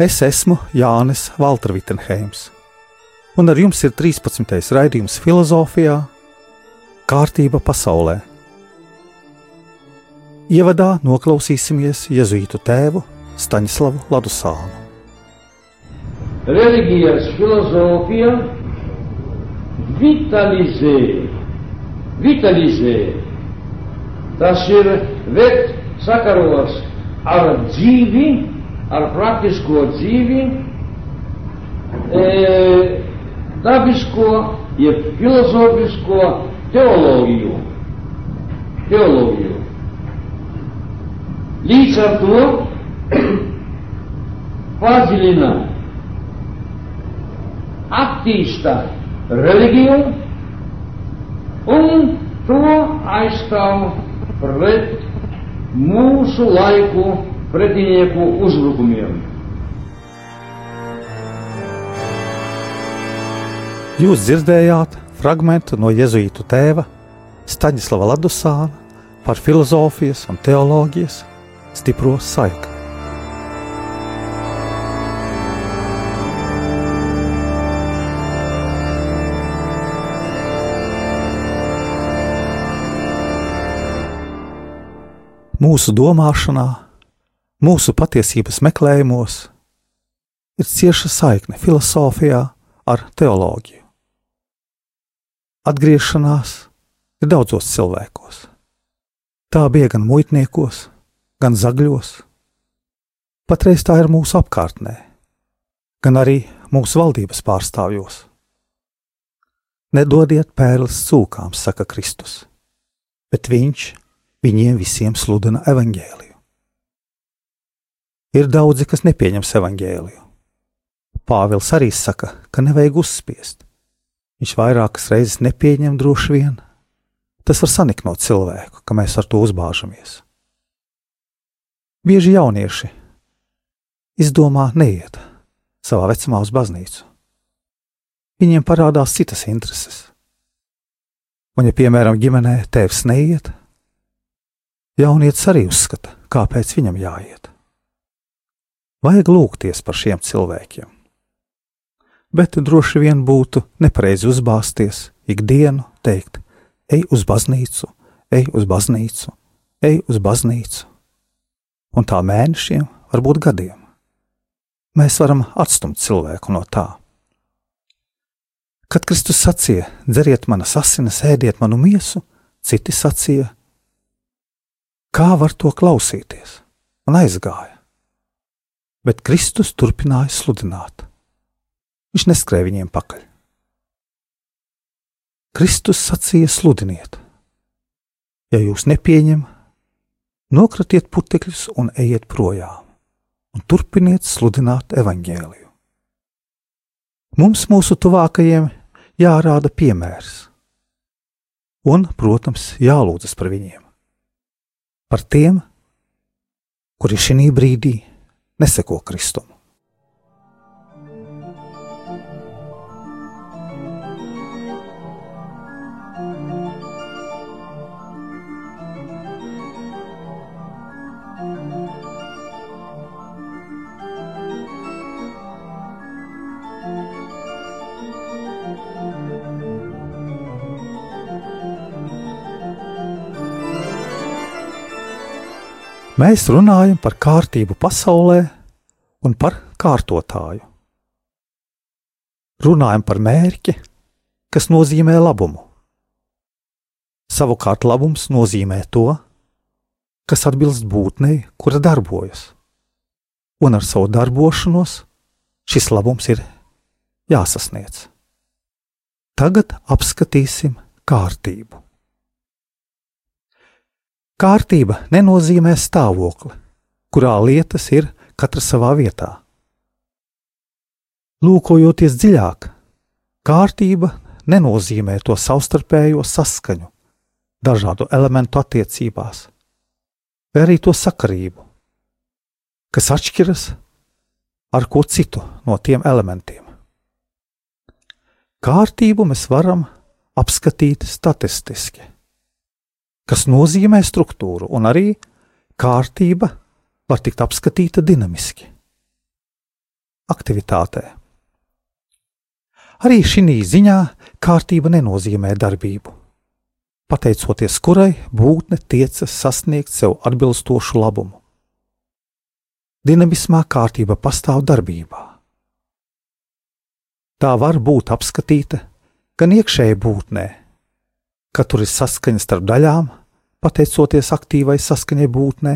Es esmu Jānis Valtra Vitsenheims, un ar jums ir 13. raidījums filozofijā - kārtība pasaulē. Ievadā noklausīsimies Jēzus tēvu Staņslavu Ladusānu. Reliģijas filozofija vitalizē, vitalizē. Tas ir veikt sakaros ar dzīvi, ar praktisko dzīvi, e, dabisko, jeb filozofisko teoloģiju. teoloģiju. Līdz ar to padziļina, attīsta reliģiju un to aizstāv pret mūsu laiku pretinieku uzbrukumiem. Jūs dzirdējāt fragment no jēzuītu tēva Staņislava Ladusāna par filozofijas un teoloģijas stipro saikni. Mūsu domāšanā, mūsu patiesības meklējumos ir cieša saikne filozofijā ar teoloģiju. Atgriešanās ir daudzos cilvēkos. Tā bija gan muitniekos, gan zagļos. Patreiz tā ir mūsu apkārtnē, gan arī mūsu valdības pārstāvjos. Nedodiet pērles cūkām, saka Kristus, bet viņš viņiem visiem sludina evaņģēliju. Ir daudzi, kas nepieņems evaņģēliju. Pāvils arī saka, ka nevajag uzspiest. Viņš vairākas reizes nepieņem droši vien. Tas var saniknot cilvēku, ka mēs ar to uzbāžamies. Bieži jaunieši izdomā neiet savā vecumā uz baznīcu. Viņiem parādās citas intereses. Un, ja, piemēram, ģimenē tēvs neiet, Jaunietis arī uzskata, kāpēc viņam jāiet. Vajag lūgties par šiem cilvēkiem. Bet droši vien būtu nepareizi uzbāzties ikdienu, teikt, ej uz baznīcu, ej uz baznīcu, ej uz baznīcu. Un tā mēnešiem, varbūt gadiem. Mēs varam atstumt cilvēku no tā. Kad Kristus sacīja, dzeriet manas asinis, ēdiet manu miesu, citi sacīja, Kā var to klausīties? Un aizgāja. Bet Kristus turpināja sludināt. Viņš neskrēja viņiem pakaļ. Kristus sacīja: sludiniet, ja jūs nepieņemat, nokratiet putekļus un ejiet projām, un turpiniet sludināt evaņģēliju. Mums, mūsu tuvākajiem, jārāda piemērs, un, protams, jālūdzas par viņiem par tiem, kuri šī brīdī neseko Kristum. Mēs runājam par kārtību pasaulē un par kārtotāju. Runājam par mērķi, kas nozīmē labumu. Savukārt labums nozīmē to, kas atbilst būtnei, kura darbojas, un ar savu darbošanos šis labums ir jāsasniedz. Tagad apskatīsim kārtību. Kārtība nenozīmē stāvokli, kurā lietas ir katra savā vietā. Lūkojoties dziļāk, kārtība nenozīmē to savstarpējo saskaņu dažādu elementu attiecībās, vai arī to sakarību, kas atšķiras ar ko citu no tiem elementiem. Kārtību mēs varam apskatīt statistiski, kas nozīmē struktūru, un arī kārtība var tikt apskatīta dinamiski, aktivitātē. Arī šī ziņā kārtība nenozīmē darbību, pateicoties kurai būtne tiecas sasniegt sev atbilstošu labumu. Dinamismā kārtība pastāv darbībā. Tā var būt apskatīta gan iekšēji būtnē, ka tur ir saskaņa starp daļām, pateicoties aktīvai saskaņai būtnē,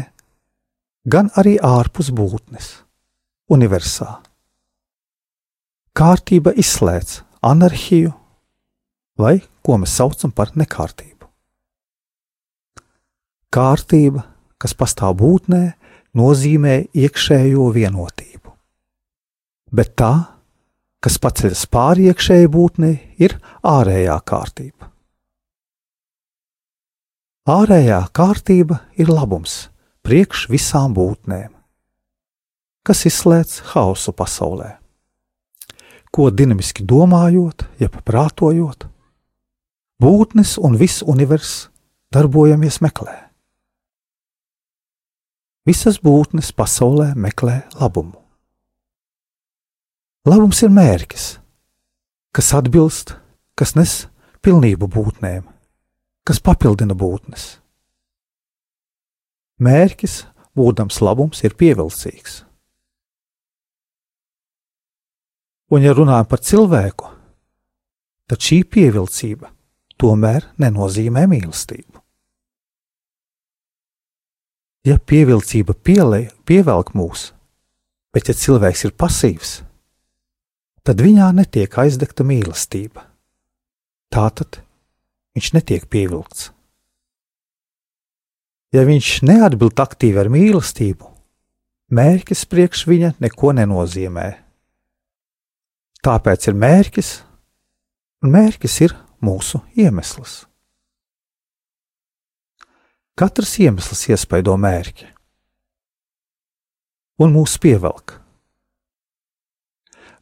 gan arī ārpus būtnes, universā. Kārtība izslēdz anarhiju, vai ko mēs saucam par nekārtību. Kārtība, kas pastāv būtnē, nozīmē iekšējo vienotību, bet tā, kas paceļas pāri iekšējai būtnei, ir ārējā kārtība. Ārējā kārtība ir labums priekš visām būtnēm, kas izslēdz hausu pasaulē. Ko dinamiski domājot, jeb prātojot, būtnes un viss universs darbojamies meklē. Visas būtnes pasaulē meklē labumu. Labums ir mērķis, kas atbilst, kas nes pilnību būtnēm, kas papildina būtnes. Mērķis, būdams labums, ir pievilcīgs. Un, ja runājam par cilvēku, tad šī pievilcība tomēr nenozīmē mīlestību. Ja pievilcība pielē, pievelk mūs, bet ja cilvēks ir pasīvs, tad viņā netiek aizdegta mīlestība. Tātad viņš netiek pievilkts. Ja viņš neatbild aktīvi ar mīlestību, mērķis priekš viņa neko nenozīmē. Tāpēc ir mērķis, un mērķis ir mūsu iemesls. Katrs iemesls iespaido mērķi un mūs pievelk.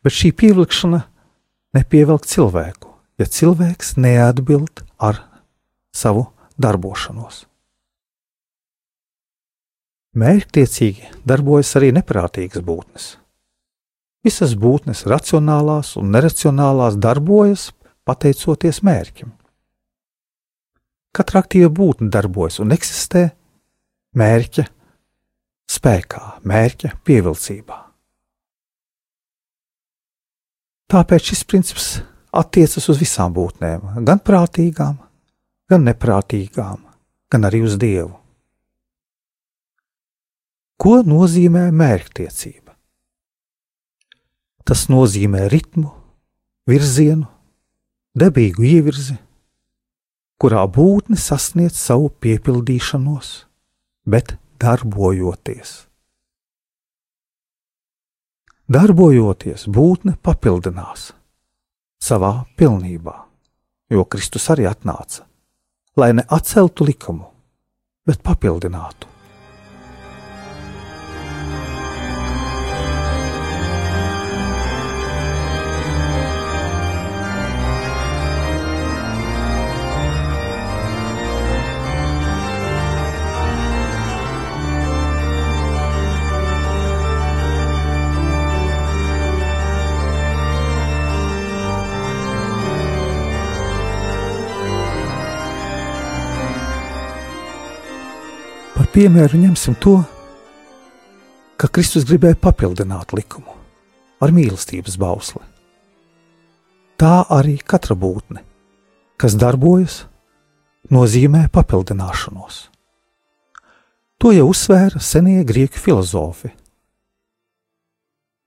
Bet šī pievilkšana nepievelk cilvēku, ja cilvēks neatbild ar savu darbošanos. Mērķtiecīgi darbojas arī neprātīgas būtnes. Visas būtnes, racionālās un neracionālās, darbojas pateicoties mērķim. Katra aktīva būtne darbojas un eksistē mērķa spēkā, mērķa pievilcībā. Tāpēc šis princips attiecas uz visām būtnēm, gan prātīgām, gan neprātīgām, gan arī uz Dievu. Ko nozīmē mērķtiecība? Tas nozīmē ritmu, virzienu, debīgu ievirzi, kurā būtne sasniedz savu piepildīšanos, bet darbojoties. Darbojoties, būtne papildinās savā pilnībā, jo Kristus arī atnāca, lai ne atceltu likumu, bet papildinātu. Piemēru ņemsim to, ka Kristus gribēja papildināt likumu ar mīlestības bausli. Tā arī katra būtne, kas darbojas, nozīmē papildināšanos. To jau uzsvēra senie grieķu filozofi.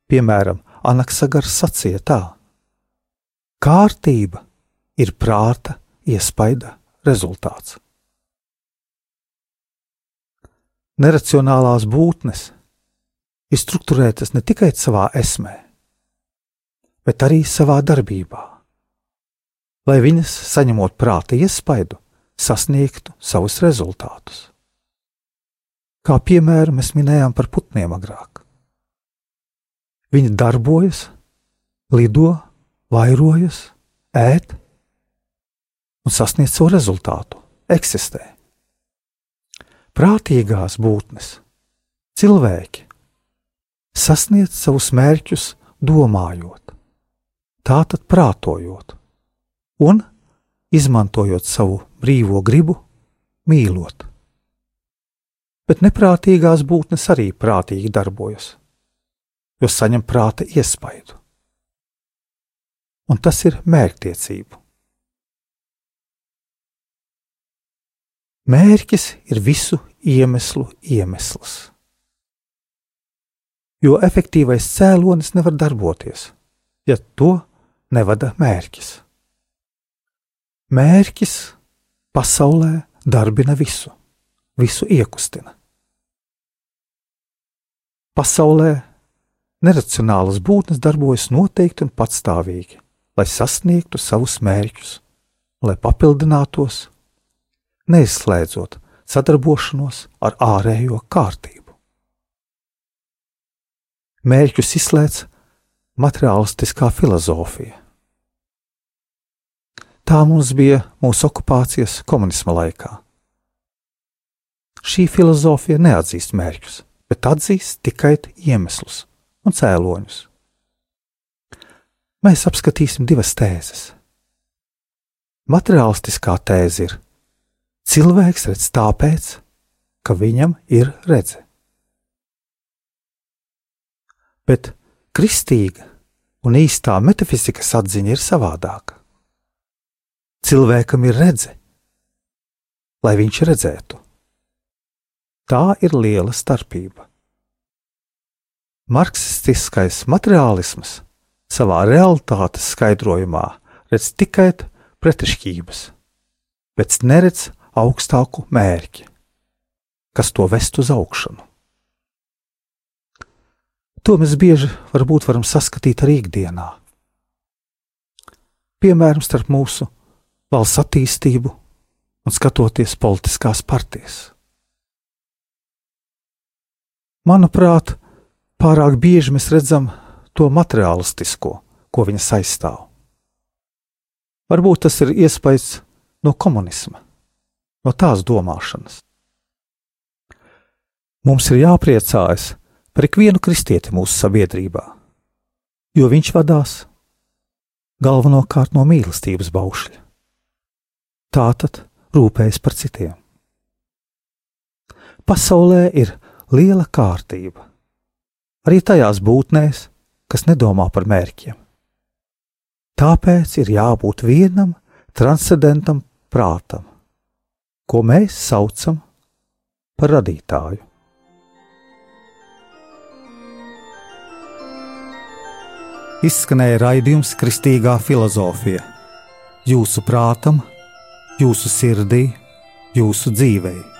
Piemēram, Anaksagars sacīja tā: Kārtība ir prāta iespaida rezultāts. Neracionālās būtnes ir strukturētas ne tikai savā esmē, bet arī savā darbībā, lai viņas, saņemot prāta iespaidu, sasniegtu savus rezultātus. Kā piemēru mēs minējām par putniem agrāk. Viņi darbojas, lido, vairojas, ēd un sasniedz savu rezultātu, eksistē. Prātīgās būtnes, cilvēki, sasniedz savus mērķus domājot, tātad prātojot un izmantojot savu brīvo gribu, mīlot. Bet neprātīgās būtnes arī prātīgi darbojas, jo saņem prāta iespaidu. Un tas ir mērķtiecība. Mērķis ir visu iemeslu iemesls. Jo efektīvais cēlonis nevar darboties, ja to nevada mērķis. Mērķis pasaulē darbina visu, visu iekustina. Pasaulē neracionālas būtnes darbojas noteikti un patstāvīgi, lai sasniegtu savus mērķus, lai papildinātos, neizslēdzot sadarbošanos ar ārējo kārtību. Mērķus izslēdz materiālistiskā filozofija Tā mums bija mūsu okupācijas komunisma laikā. Šī filozofija neatzīst mērķus, bet atzīst tikai iemeslus un cēloņus. Mēs apskatīsim divas tēzes. Materiālistiskā tēze ir: cilvēks redz tāpēc, ka viņam ir redzes. Bet kristīga un īstā metafizikas atziņa ir savādāka. Cilvēkam ir redze, lai viņš redzētu. Tā ir liela starpība. Marksistiskais materiālisms savā realitātes skaidrojumā redz tikai pretišķības, bet neredz augstāku mērķi, kas to vest uz augšanu. To mēs bieži varbūt varam saskatīt arī ikdienā. Piemēram, starp mūsu valsts attīstību un skatoties politiskās partijas. Manuprāt, pārāk bieži mēs redzam to materiālistisko, ko viņas aizstāv. Varbūt tas ir iespējas no komunisma, no tās domāšanas. Mums ir jāpriecājas par ikvienu kristieti mūsu sabiedrībā, jo viņš vadās galvenokārt no mīlestības baušļa tātad rūpējas par citiem. Pasaulē ir liela kārtība, arī tajās būtnēs, kas nedomā par mērķiem. Tāpēc ir jābūt vienam transcendentam prātam, ko mēs saucam par radītāju. Izskanēja raidījums Kristīgā filozofija. Jūsu prātam, jūsu sirdī, jūsu dzīvēm.